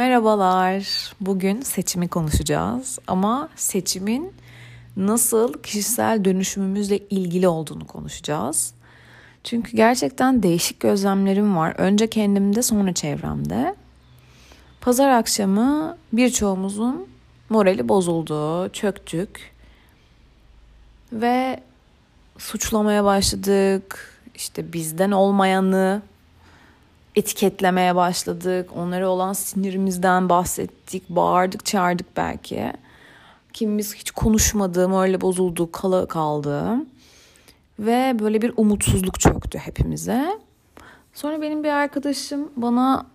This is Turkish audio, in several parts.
Merhabalar. Bugün seçimi konuşacağız ama seçimin nasıl kişisel dönüşümümüzle ilgili olduğunu konuşacağız. Çünkü gerçekten değişik gözlemlerim var. Önce kendimde sonra çevremde. Pazar akşamı birçoğumuzun morali bozuldu, çöktük ve suçlamaya başladık. İşte bizden olmayanı etiketlemeye başladık. Onlara olan sinirimizden bahsettik. Bağırdık, çağırdık belki. Kimimiz hiç konuşmadı, öyle bozuldu, kala kaldı. Ve böyle bir umutsuzluk çöktü hepimize. Sonra benim bir arkadaşım bana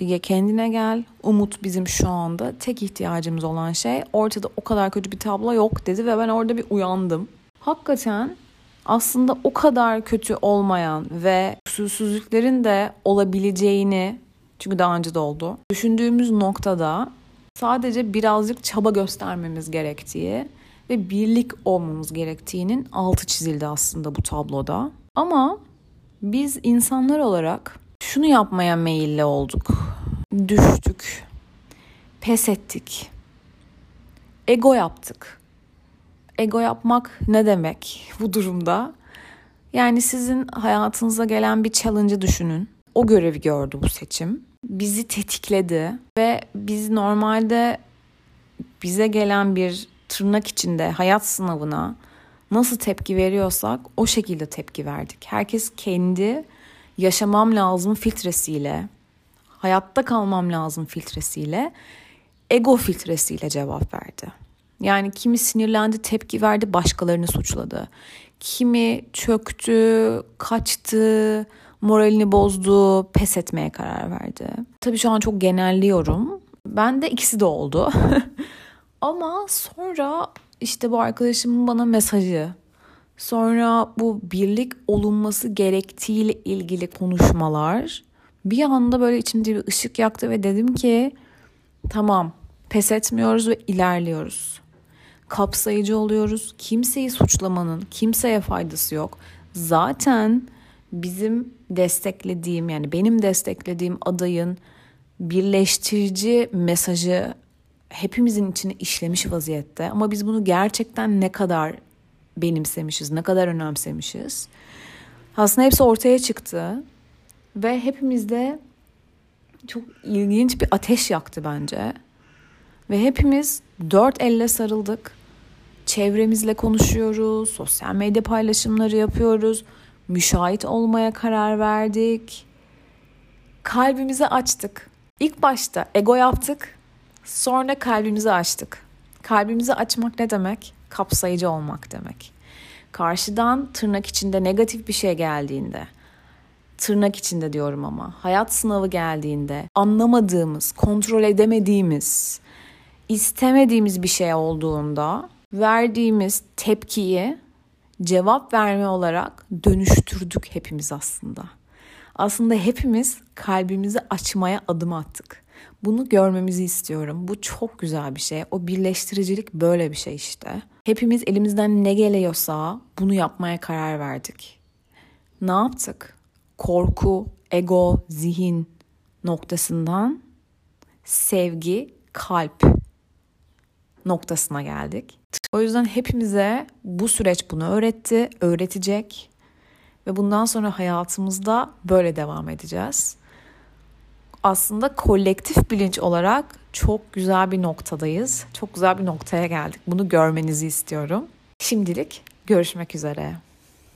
bir kendine gel. Umut bizim şu anda tek ihtiyacımız olan şey. Ortada o kadar kötü bir tablo yok dedi ve ben orada bir uyandım. Hakikaten aslında o kadar kötü olmayan ve kusursuzlukların de olabileceğini çünkü daha önce de oldu. Düşündüğümüz noktada sadece birazcık çaba göstermemiz gerektiği ve birlik olmamız gerektiğinin altı çizildi aslında bu tabloda. Ama biz insanlar olarak şunu yapmaya meyilli olduk. Düştük. Pes ettik. Ego yaptık. Ego yapmak ne demek bu durumda? Yani sizin hayatınıza gelen bir challenge'ı düşünün. O görevi gördü bu seçim. Bizi tetikledi ve biz normalde bize gelen bir tırnak içinde hayat sınavına nasıl tepki veriyorsak o şekilde tepki verdik. Herkes kendi yaşamam lazım filtresiyle, hayatta kalmam lazım filtresiyle, ego filtresiyle cevap verdi. Yani kimi sinirlendi, tepki verdi, başkalarını suçladı. Kimi çöktü, kaçtı, moralini bozdu, pes etmeye karar verdi. Tabii şu an çok genelliyorum. Ben de ikisi de oldu. Ama sonra işte bu arkadaşımın bana mesajı, sonra bu birlik olunması gerektiğiyle ilgili konuşmalar bir anda böyle içimde bir ışık yaktı ve dedim ki tamam pes etmiyoruz ve ilerliyoruz kapsayıcı oluyoruz. Kimseyi suçlamanın kimseye faydası yok. Zaten bizim desteklediğim yani benim desteklediğim adayın birleştirici mesajı hepimizin içine işlemiş vaziyette. Ama biz bunu gerçekten ne kadar benimsemişiz, ne kadar önemsemişiz. Aslında hepsi ortaya çıktı ve hepimizde çok ilginç bir ateş yaktı bence. Ve hepimiz dört elle sarıldık. Çevremizle konuşuyoruz, sosyal medya paylaşımları yapıyoruz. Müşahit olmaya karar verdik. Kalbimizi açtık. İlk başta ego yaptık. Sonra kalbimizi açtık. Kalbimizi açmak ne demek? Kapsayıcı olmak demek. Karşıdan tırnak içinde negatif bir şey geldiğinde, tırnak içinde diyorum ama hayat sınavı geldiğinde anlamadığımız, kontrol edemediğimiz, istemediğimiz bir şey olduğunda verdiğimiz tepkiyi cevap verme olarak dönüştürdük hepimiz aslında. Aslında hepimiz kalbimizi açmaya adım attık. Bunu görmemizi istiyorum. Bu çok güzel bir şey. O birleştiricilik böyle bir şey işte. Hepimiz elimizden ne geliyorsa bunu yapmaya karar verdik. Ne yaptık? Korku, ego, zihin noktasından sevgi, kalp noktasına geldik. O yüzden hepimize bu süreç bunu öğretti, öğretecek ve bundan sonra hayatımızda böyle devam edeceğiz. Aslında kolektif bilinç olarak çok güzel bir noktadayız. Çok güzel bir noktaya geldik. Bunu görmenizi istiyorum. Şimdilik görüşmek üzere.